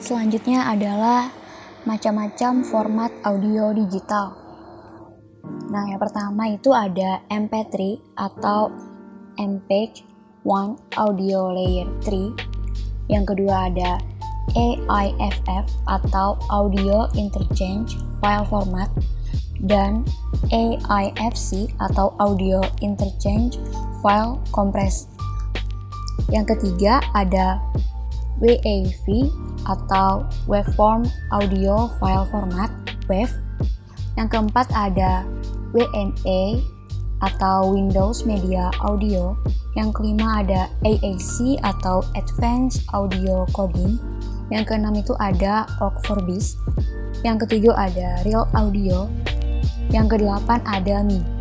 Selanjutnya adalah macam-macam format audio digital. Nah, yang pertama itu ada MP3 atau MPEG-1 Audio Layer 3. Yang kedua ada AIFF atau Audio Interchange File Format dan AIFC atau Audio Interchange File Compressed. Yang ketiga ada WAV atau Waveform Audio File Format WAV. Yang keempat ada WMA atau Windows Media Audio. Yang kelima ada AAC atau Advanced Audio Coding. Yang keenam itu ada Org4Bis. Yang ketujuh ada Real Audio. Yang kedelapan ada MIDI.